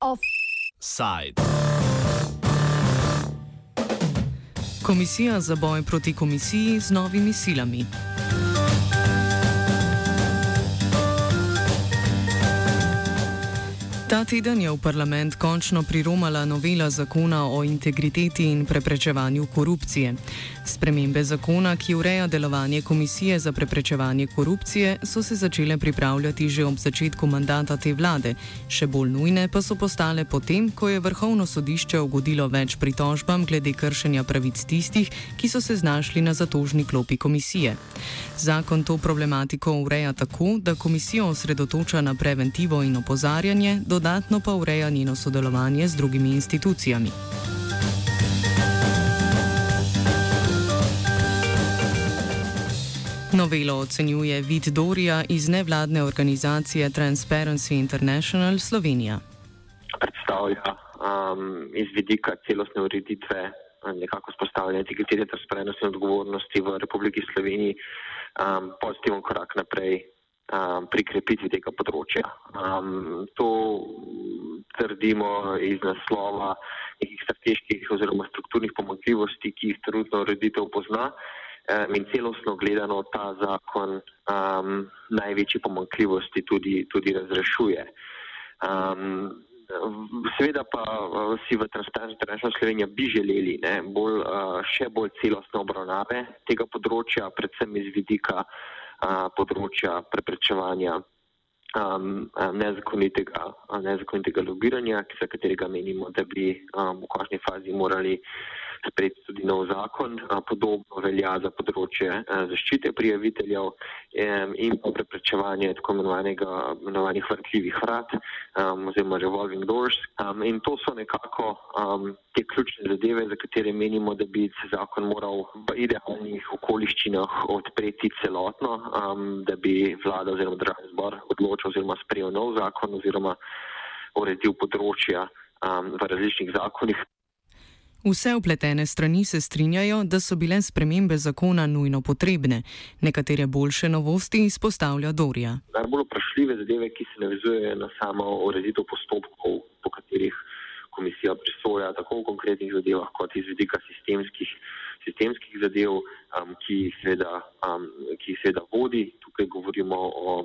Offside. Komisija za boj proti komisiji z novimi silami. Teden je v parlament končno priromala novela zakona o integriteti in preprečevanju korupcije. Spremembe zakona, ki ureja delovanje Komisije za preprečevanje korupcije, so se začele pripravljati že ob začetku mandata te vlade, še bolj nujne pa so postale potem, ko je Vrhovno sodišče ugodilo več pritožbam glede kršenja pravic tistih, ki so se znašli na zatožni klopi komisije. Zakon to problematiko ureja tako, da komisijo osredotoča na preventivo in opozarjanje, dodatno pa ureja njeno sodelovanje z drugimi institucijami. Novelo ocenjuje Vid Dorija iz nevladne organizacije Transparency International Slovenija. Predstavlja um, iz vidika celostne ureditve nekako spostavljanje integritete, transparentnosti in odgovornosti v Republiki Sloveniji um, pozitiven korak naprej um, pri krepitvi tega področja. Um, to trdimo iz naslova nekih strateških oziroma strukturnih pomankljivosti, ki jih trenutno ureditev pozna. Um, in celostno gledano ta zakon um, največje pomankljivosti tudi, tudi razrešuje. Um, seveda pa uh, si v Transparency International Slovenija bi želeli ne, bolj, uh, še bolj celostne obravnave tega področja, predvsem iz vidika uh, področja preprečevanja um, nezakonitega, nezakonitega lobiranja, za katerega menimo, da bi um, v končni fazi morali sprejeti tudi nov zakon. Podobno velja za področje zaščite prijaviteljev in pa preprečevanje tako imenovanih vrtljivih vrat oziroma revolving doors. In to so nekako te ključne zadeve, za katere menimo, da bi se zakon moral v idealnih okoliščinah odpreti celotno, da bi vlada oziroma državni zbor odločil oziroma sprejel nov zakon oziroma uredil področja v različnih zakonih. Vse upletene strani se strinjajo, da so bile spremembe zakona nujno potrebne. Nekatere boljše novosti izpostavlja Dorija. Najbolj vprašljive zadeve, ki se navezujejo na samo ureditev postopkov, po katerih komisija prisoja tako v konkretnih zadevah, kot iz vidika sistemskih, sistemskih zadev, um, ki, jih seveda, um, ki jih seveda vodi. Tukaj govorimo o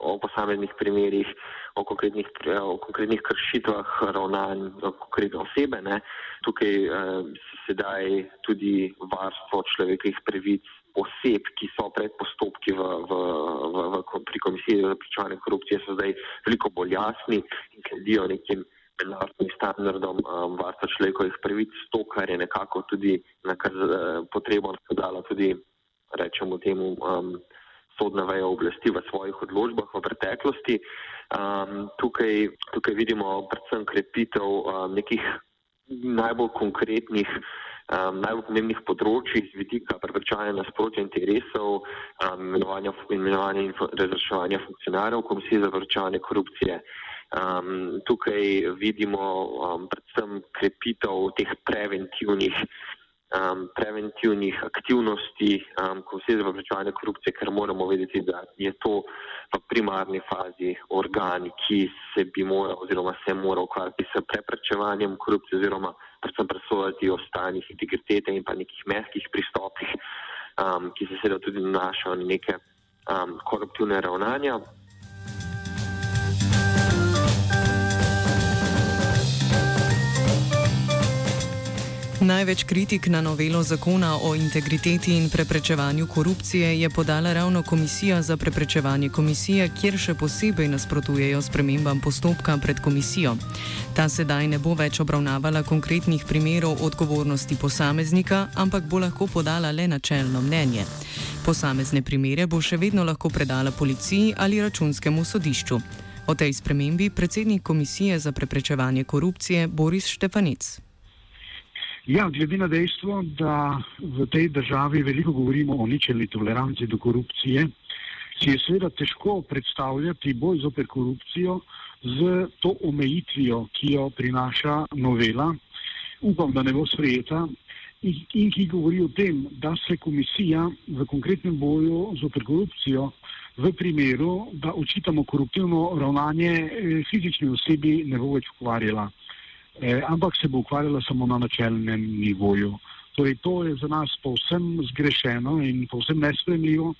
o posameznih primerjih, o konkretnih, o konkretnih kršitvah ravnanj konkretne osebe. Ne. Tukaj eh, sedaj tudi varstvo človekovih pravic oseb, ki so pred postopki v, v, v, v, pri komisiji za pričovanje korupcije, so zdaj veliko bolj jasni in sledijo nekim mednarodnim standardom um, varstva človekovih pravic, to, kar je nekako tudi na kar uh, potrebno dala tudi, rečemo temu, um, sodna veja oblasti v svojih odločbah v preteklosti. Um, tukaj, tukaj vidimo predvsem krepitev um, nekih najbolj konkretnih, um, najbolj pomembnih področji z vidika preprečevanja nasprotja interesov, um, imenovanja, imenovanja in razreševanja funkcionarjev Komisije za preprečevanje korupcije. Um, tukaj vidimo um, predvsem krepitev teh preventivnih um, preventivnih aktivnosti, um, ko vse za preprečevanje korupcije, ker moramo vedeti, da je to v primarni fazi organ, ki se bi moral oziroma se mora ukvarjati s preprečevanjem korupcije oziroma predvsem presojati o stanjih integritete in pa nekih mehkih pristopih, um, ki se seveda tudi nanašajo na neke um, koruptivne ravnanja. Največ kritik na novelo zakona o integriteti in preprečevanju korupcije je podala ravno Komisija za preprečevanje komisije, kjer še posebej nasprotujejo spremembam postopka pred komisijo. Ta sedaj ne bo več obravnavala konkretnih primerov odgovornosti posameznika, ampak bo lahko podala le načelno mnenje. Posamezne primere bo še vedno lahko predala policiji ali računskemu sodišču. O tej spremembi predsednik Komisije za preprečevanje korupcije Boris Štefanic. Ja, glede na dejstvo, da v tej državi veliko govorimo o ničelni toleranci do korupcije, si je seveda težko predstavljati boj zoper korupcijo z to omejitvijo, ki jo prinaša novela. Upam, da ne bo sprejeta in ki govori o tem, da se komisija v konkretnem boju zoper korupcijo v primeru, da očitamo koruptivno ravnanje eh, fizični osebi, ne bo več ukvarjala, eh, ampak se bo ukvarjala samo na načelnem nivoju. Torej, to je za nas povsem zgrešeno in povsem nespremljivo.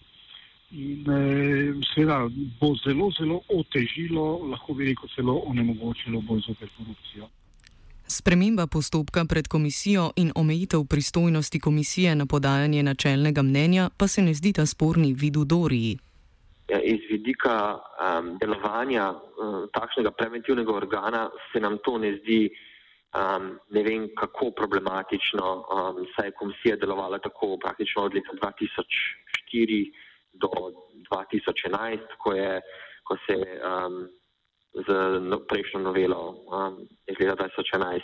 In eh, seveda bo zelo, zelo otežilo, lahko bi rekel, celo onemogočilo boj zoper korupcijo. Sprememba postopka pred komisijo in omejitev pristojnosti komisije na podajanje načelnega mnenja pa se ne zdi ta sporni vidu Doriji. Ja, iz vidika um, delovanja um, takšnega preventivnega organa se nam to ne zdi um, ne vem kako problematično, um, saj je komisija delovala tako praktično od leta 2004 do 2011, ko, je, ko se um, z no, prejšnjo novelo um, iz leta 2011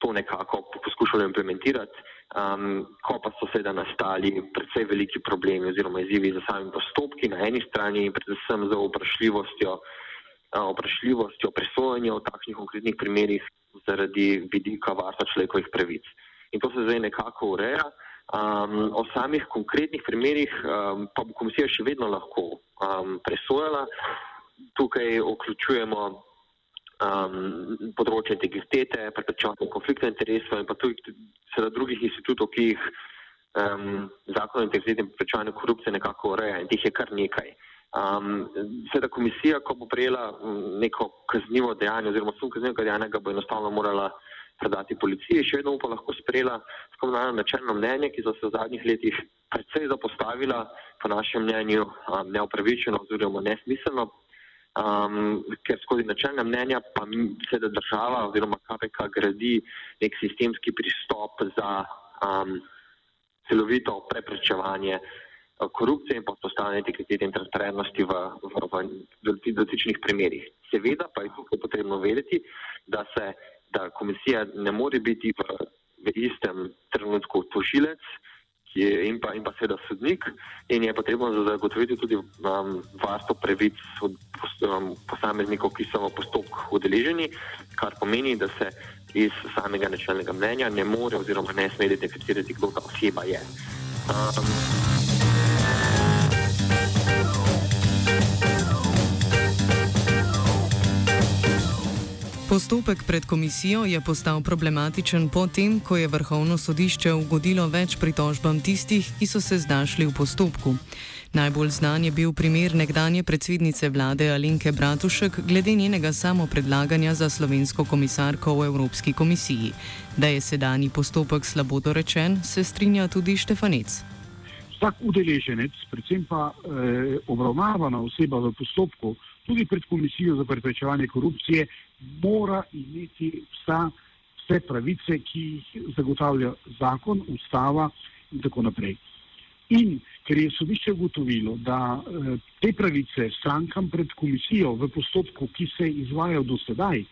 to nekako poskušali implementirati, um, ko pa so seveda nastali predvsej veliki problemi oziroma izzivi za sami postopki na eni strani in predvsem za vprašljivostjo, uh, vprašljivostjo presojanja v takšnih konkretnih primerih zaradi vidika varstva človekovih pravic. In to se zdaj nekako ureja. Um, o samih konkretnih primerih um, pa bo komisija še vedno lahko um, presojala tukaj vključujemo um, področje integritete, preprečevanje konflikta interesov in pa tudi seveda drugih institutov, ki jih um, zakon o integriteti in preprečevanju korupcije nekako ureja in tih je kar nekaj. Um, seveda komisija, ko bo prejela neko kaznivo dejanje oziroma sum kaznivega dejanja, ga bo enostavno morala predati policiji, še vedno pa lahko sprejela skomunalno načelno mnenje, ki so se v zadnjih letih predvsej zapostavila, po našem mnenju um, neopravičeno oziroma nesmiselno, um, ker skozi načelna mnenja pa se da država oziroma KPK gradi nek sistemski pristop za um, celovito preprečevanje korupcije in postavljanje integritete in transparentnosti v, v, v dotičnih primerjih. Seveda pa je tukaj potrebno vedeti, da se da komisija ne more biti v, v istem trenutku tožilec, in, pa, in pa seveda sodnik, in je potrebno zagotoviti tudi um, varstvo pravic od um, posameznikov, ki so v postopku udeleženi, kar pomeni, da se iz samega načelnega mnenja ne more oziroma ne sme identificirati, kdo ta oseba je. Um, Postopek pred komisijo je postal problematičen potem, ko je vrhovno sodišče ugodilo več pritožbam tistih, ki so se znašli v postopku. Najbolj znan je bil primer nekdanje predsednice vlade Alinke Bratušek glede njenega samopredlaganja za slovensko komisarko v Evropski komisiji. Da je sedanji postopek slabo dorečen, se strinja tudi Štefanec. Vsak udeleženec, predvsem pa eh, obravnavana oseba v postopku, tudi pred komisijo za preprečevanje korupcije, mora imeti vsa, vse pravice, ki jih zagotavlja zakon, ustava in tako naprej. In ker je sodišče ugotovilo, da eh, te pravice strankam pred komisijo v postopku, ki se je izvajal do sedaj,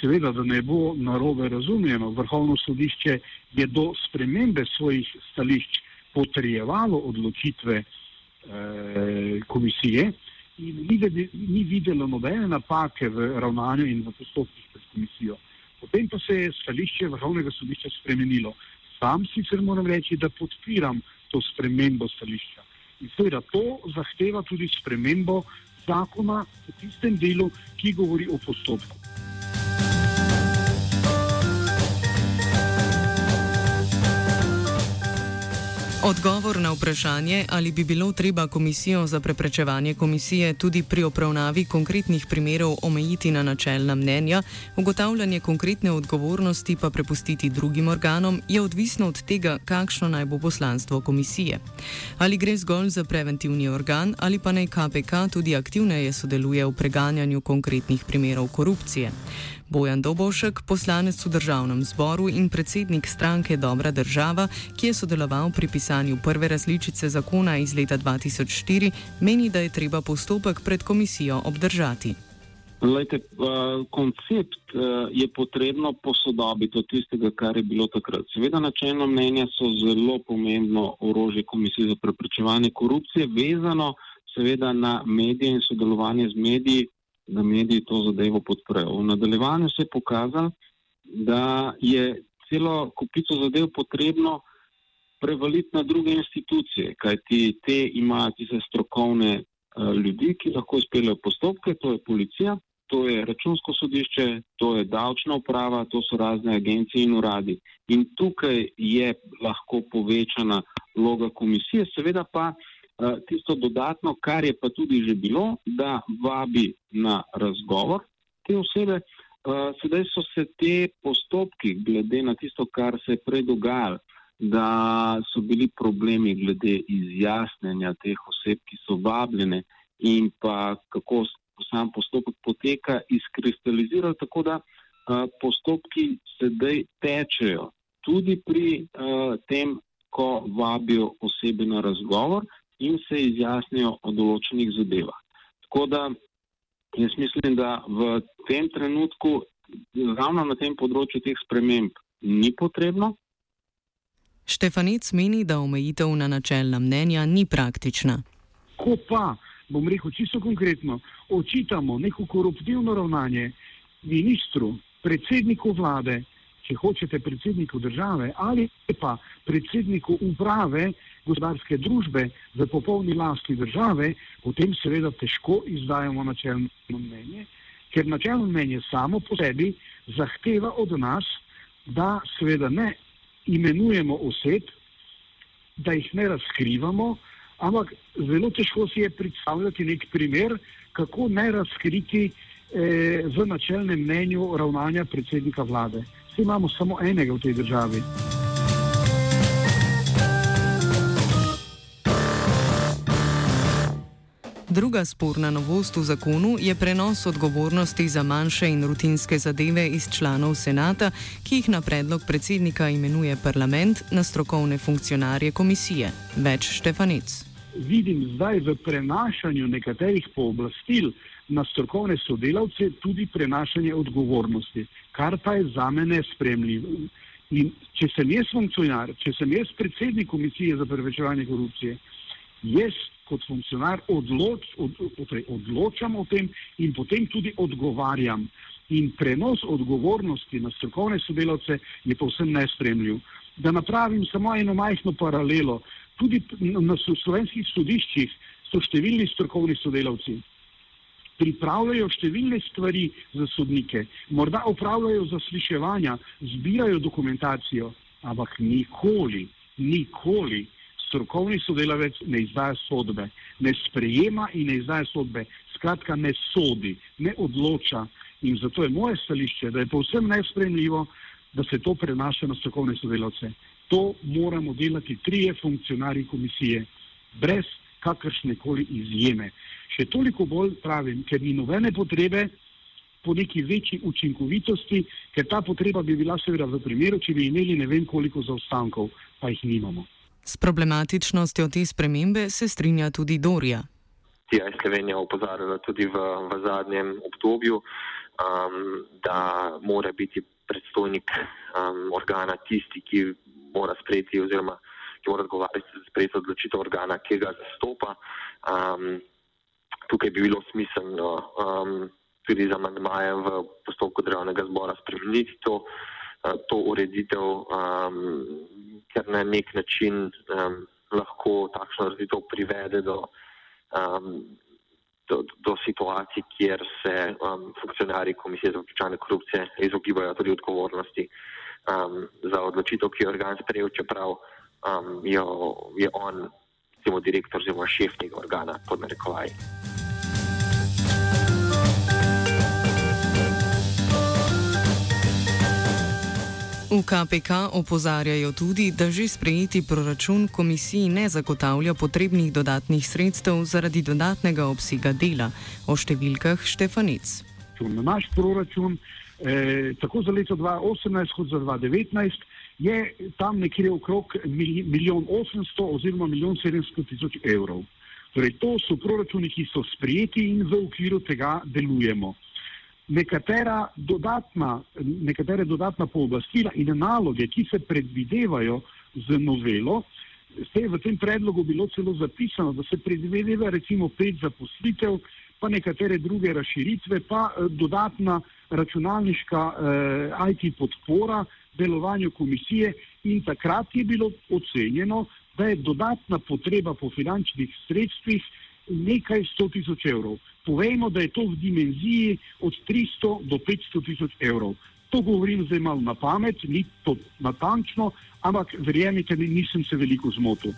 seveda, da ne bo narobe razumljeno, vrhovno sodišče je do spremembe svojih stališč potrjevalo odločitve eh, komisije, ni, ni videlo nobene napake v ravnanju in v postopkih pred komisijo. Potem pa se je stališče Vrhovnega sodišča spremenilo. Sam sicer moram reči, da podpiram to spremembo stališča. In seveda to zahteva tudi spremembo zakona v tistem delu, ki govori o postopku. Odgovor na vprašanje, ali bi bilo treba komisijo za preprečevanje komisije tudi pri obravnavi konkretnih primerov omejiti na načelna mnenja, ugotavljanje konkretne odgovornosti pa prepustiti drugim organom, je odvisno od tega, kakšno naj bo poslanstvo komisije. Ali gre zgolj za preventivni organ, ali pa naj KPK tudi aktivneje sodeluje v preganjanju konkretnih primerov korupcije. Bojan Dobošek, poslanec v državnem zboru in predsednik stranke Dobra država, ki je sodeloval pri pisanju prve različice zakona iz leta 2004, meni, da je treba postopek pred komisijo obdržati. Lejte, koncept je potrebno posodobiti od tistega, kar je bilo takrat. Seveda, načelno mnenje so zelo pomembno orožje Komisije za preprečevanje korupcije, vezano seveda na medije in sodelovanje z mediji, da mediji to zadevo podprejo. V nadaljevanju se je pokazalo, da je celo kupico zadev potrebno prevaliti na druge institucije, kajti te imajo tiste strokovne uh, ljudi, ki lahko izpeljejo postopke, to je policija, to je računsko sodišče, to je davčna uprava, to so razne agencije in uradi. In tukaj je lahko povečana vloga komisije, seveda pa uh, tisto dodatno, kar je pa tudi že bilo, da vabi na razgovor te osebe. Uh, sedaj so se te postopki, glede na tisto, kar se je prej dogajalo, da so bili problemi glede izjasnjenja teh oseb, ki so vabljene in pa kako sam postopek poteka, izkristalizirali tako, da uh, postopki sedaj tečejo tudi pri uh, tem, ko vabijo osebe na razgovor in se izjasnijo o določenih zadevah. Tako da jaz mislim, da v tem trenutku, ravno na tem področju teh sprememb, ni potrebno. Štefanic meni, da omejitev na načelna mnenja ni praktična. Ko pa, bom rekel čisto konkretno, očitamo neko koruptivno ravnanje ministru, predsedniku vlade, če hočete predsedniku države ali pa predsedniku uprave gospodarske družbe v popolni lasti države, potem seveda težko izdajamo načelno mnenje, ker načelno mnenje samo po sebi zahteva od nas, da seveda ne imenujemo oseb, da jih ne razkrivamo, ampak zelo težko si je predstavljati nek primer, kako ne razkriti eh, v načelnem mnenju ravnanja predsednika vlade. Vsi imamo samo enega v tej državi. Druga sporna novost v zakonu je prenos odgovornosti za manjše in rutinske zadeve iz članov senata, ki jih na predlog predsednika imenuje parlament, na strokovne funkcionarje komisije. Več Štefanic. Vidim zdaj v prenašanju nekaterih pooblastil na strokovne sodelavce tudi prenašanje odgovornosti, kar pa je za mene spremljivo. In če sem jaz funkcionar, če sem jaz predsednik komisije za preprečevanje korupcije, jaz kot funkcionar odloč, od, torej odločam o tem in potem tudi odgovarjam. In prenos odgovornosti na strokovne sodelavce je povsem nespremljiv. Da napravim samo eno majhno paralelo, tudi na slovenskih sodiščih so številni strokovni sodelavci. Pripravljajo številne stvari za sodnike, morda upravljajo zasliševanja, zbirajo dokumentacijo, ampak nikoli, nikoli strokovni sodelavec ne izdaja sodbe, ne sprejema in ne izdaja sodbe, skratka ne sodi, ne odloča. In zato je moje stališče, da je povsem nespremljivo, da se to prenaša na strokovne sodelavce. To moramo delati trije funkcionarji komisije, brez kakršne koli izjeme. Še toliko bolj pravim, ker ni nobene potrebe po neki večji učinkovitosti, ker ta potreba bi bila seveda v primeru, če bi imeli ne vem koliko zaostankov, pa jih nimamo. S problematičnostjo te spremembe se strinja tudi Dorija. Ja, Slovenija opozarjala tudi v, v zadnjem obdobju, um, da mora biti predstojnik um, organa tisti, ki mora sprejeti oziroma ki mora odgovarjati za sprejeti odločitev organa, ki ga zastopa. Um, tukaj bi bilo smiselno um, tudi za amandmajem v postopku državnega zbora spremeniti to, uh, to ureditev. Um, ker na nek način um, lahko takšno razvito privede do, um, do, do situacij, kjer se um, funkcionarji Komisije za vprašanje korupcije izogibajo tudi odgovornosti um, za odločitev, ki je organ sprejel, čeprav um, jo, je on, recimo, direktor oziroma šef tega organa, pod narekovaji. V KPK opozarjajo tudi, da že sprejeti proračun komisiji ne zagotavlja potrebnih dodatnih sredstev zaradi dodatnega obsega dela. O številkah Štefanic. Na naš proračun, eh, tako za leto 2018 kot za 2019, je tam nekje okrog milijon 800 oziroma milijon 700 tisoč evrov. Torej, to so proračuni, ki so sprejeti in v okviru tega delujemo nekatera dodatna, nekatere dodatna pooblastila in naloge, ki se predvidevajo z novelo, se je v tem predlogu bilo celo zapisano, da se predvideva recimo pet zaposlitev, pa nekatere druge razširitve, pa eh, dodatna računalniška eh, IT podpora delovanju komisije in takrat je bilo ocenjeno, da je dodatna potreba po finančnih sredstvih nekaj 100 tisoč evrov. Povejmo, da je to v dimenziji od 300 do 500 tisoč evrov. To govorim zdaj malo na pamet, ni to natančno, ampak verjemite mi, nisem se veliko zmotil.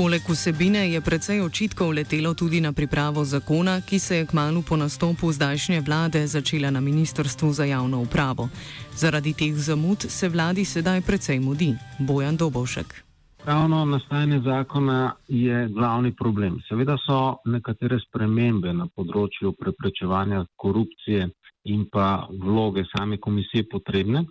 Poleg vsebine je precej očitkov letelo tudi na pripravo zakona, ki se je kmalo po nastopu zdajšnje vlade začela na Ministrstvu za javno upravo. Zaradi teh zamud se vladi sedaj precej mudi. Bojan Dobovšek. Pravno nastajanje zakona je glavni problem. Seveda so nekatere spremembe na področju preprečevanja korupcije in pa vloge same komisije potrebne.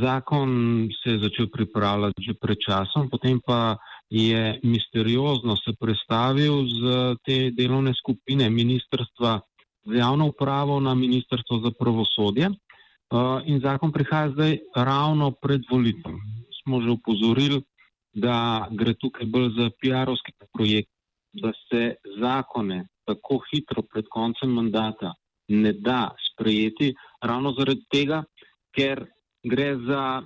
Zakon se je začel pripravljati že pred časom, potem pa je misteriozno se predstavil z te delovne skupine Ministrstva za javno upravo na Ministrstvo za pravosodje. Uh, in zakon prihaja zdaj ravno pred volitvam. Smo že upozorili, da gre tukaj bolj za PR-ovski projekt, da se zakone tako hitro pred koncem mandata ne da sprejeti, ravno zaradi tega, ker gre za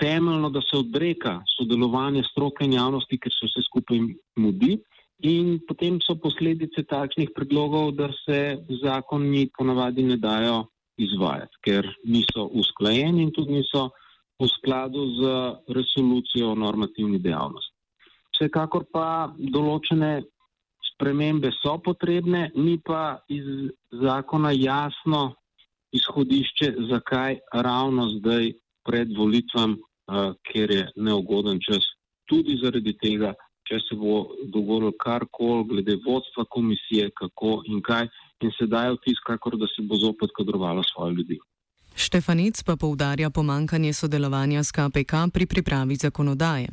temeljno, da se odreka sodelovanje stroke in javnosti, ker se vse skupaj mudi. In potem so posledice takšnih predlogov, da se zakoni ponavadi ne dajo izvajati, ker niso usklajeni in tudi niso v skladu z resolucijo o normativni dejavnosti. Vsekakor pa določene spremembe so potrebne, ni pa iz zakona jasno izhodišče, zakaj ravno zdaj pred volitvami ker je neugoden čas. Tudi zaradi tega, če se bo dogovoril karkoli glede vodstva komisije, kako in kaj, in se dajo vtis, kakor da se bo zopet kadrovalo svoje ljudi. Štefanic pa poudarja pomankanje sodelovanja s KPK pri pripravi zakonodaje.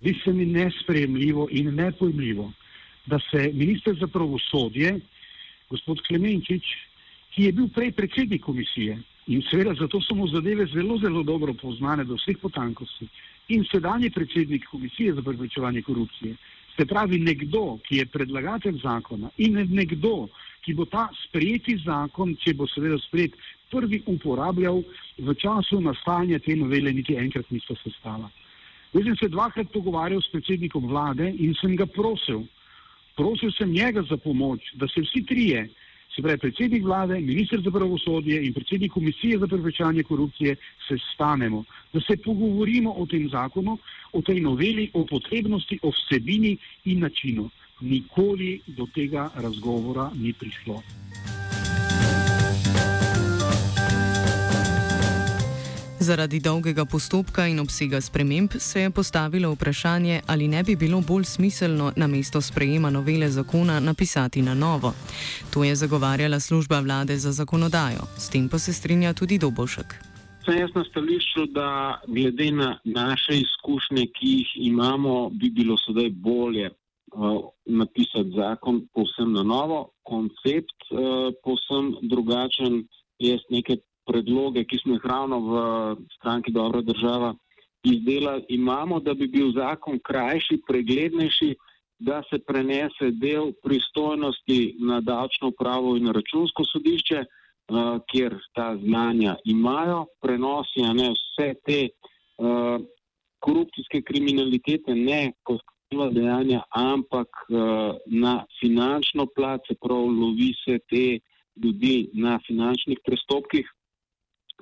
Zdi se mi nespremljivo in nepojmljivo, da se minister za pravosodje, gospod Klemenčič, ki je bil prej predsednik komisije, In seveda zato so mu zadeve zelo, zelo dobro poznane do vseh potankosti. In sedanji predsednik Komisije za preprečevanje korupcije, se pravi nekdo, ki je predlagatelj zakona in nekdo, ki bo ta sprejeti zakon, če bo seveda sprejet, prvi uporabljal v času nastajanja te novele, niti enkrat nista sestala. Jaz sem se dvakrat pogovarjal s predsednikom vlade in sem ga prosil, prosil sem njega za pomoč, da se vsi trije se pravi predsednik vlade, ministr za pravosodje in predsednik komisije za preprečevanje korupcije, se stanemo, da se pogovorimo o tem zakonu, o tej noveli, o potrebnosti, o vsebini in načinu. Nikoli do tega razgovora ni prišlo. Zaradi dolgega postopka in obsega sprememb se je postavilo vprašanje, ali ne bi bilo bolj smiselno na mesto sprejema novele zakona napisati na novo. To je zagovarjala služba vlade za zakonodajo, s tem pa se strinja tudi Dobošek. Sem jaz na stališču, da glede na naše izkušnje, ki jih imamo, bi bilo sedaj bolje uh, napisati zakon povsem na novo, koncept uh, povsem drugačen. Jaz nekaj predloge, ki smo jih ravno v stranki Dobra država izdelali, imamo, da bi bil zakon krajši, preglednejši, da se prenese del pristojnosti na davčno upravo in na računsko sodišče, uh, kjer ta znanja imajo, prenosi ne, vse te uh, korupcijske kriminalitete, ne kot kriva dejanja, ampak uh, na finančno plat, se pravi, lovi se te ljudi na finančnih prestopkih.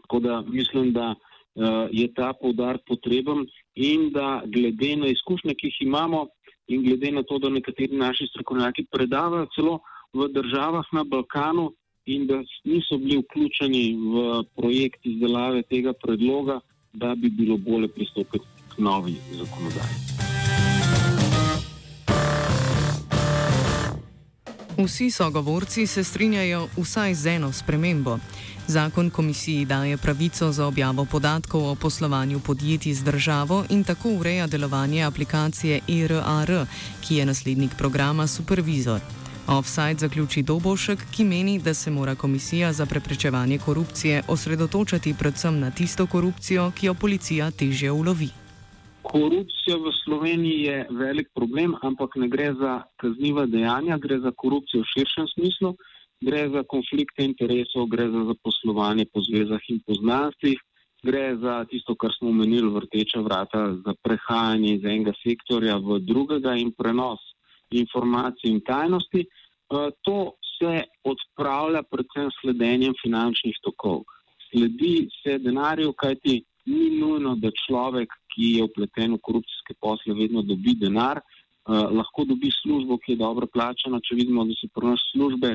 Tako da mislim, da uh, je ta povdar potreben in da glede na izkušnje, ki jih imamo in glede na to, da nekateri naši strokovnjaki predavajo celo v državah na Balkanu in da niso bili vključeni v projekt izdelave tega predloga, da bi bilo bolje pristopiti k novi zakonodaji. Vsi sogovorci se strinjajo vsaj z eno spremembo. Zakon komisiji daje pravico za objavo podatkov o poslovanju podjetij z državo in tako ureja delovanje aplikacije IRAR, ki je naslednik programa Supervizor. Offside zaključi Dobošek, ki meni, da se mora komisija za preprečevanje korupcije osredotočati predvsem na tisto korupcijo, ki jo policija teže ulovi. Korupcija v Sloveniji je velik problem, ampak ne gre za kazniva dejanja, gre za korupcijo v širšem smislu, gre za konflikte interesov, gre za zaposlovanje po zvezah in poznanstvih, gre za tisto, kar smo omenili, vrteča vrata, za prehajanje iz enega sektorja v drugega in prenos informacij in tajnosti. Eh, to se odpravlja predvsem sledenjem finančnih tokov. Sledi se denarju, kajti ni nujno, da človek, ki je upleten v korupcijske posle, vedno dobi denar. Uh, lahko dobi službo, ki je dobro plačana, če vidimo, da so pri nas službe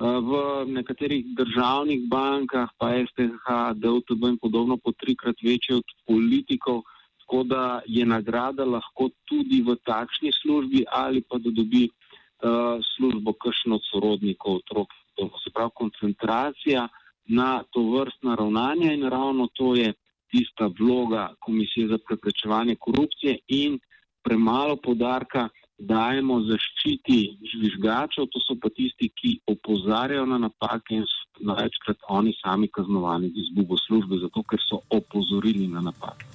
v nekaterih državnih bankah, pa STH, DOTB in podobno, po trikrat večje od politikov, tako da je nagrada lahko tudi v takšni službi ali pa da dobi uh, službo kakšno od sorodnikov, otrok. To se pravi koncentracija na to vrstna ravnanja in ravno to je tista vloga Komisije za preprečevanje korupcije in premalo podarka dajemo zaščiti žvižgačev, to so pa tisti, ki opozarjajo na napake in so največkrat oni sami kaznovani z izgubo službe, zato ker so opozorili na napake.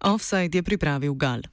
Offside je pripravil Gal.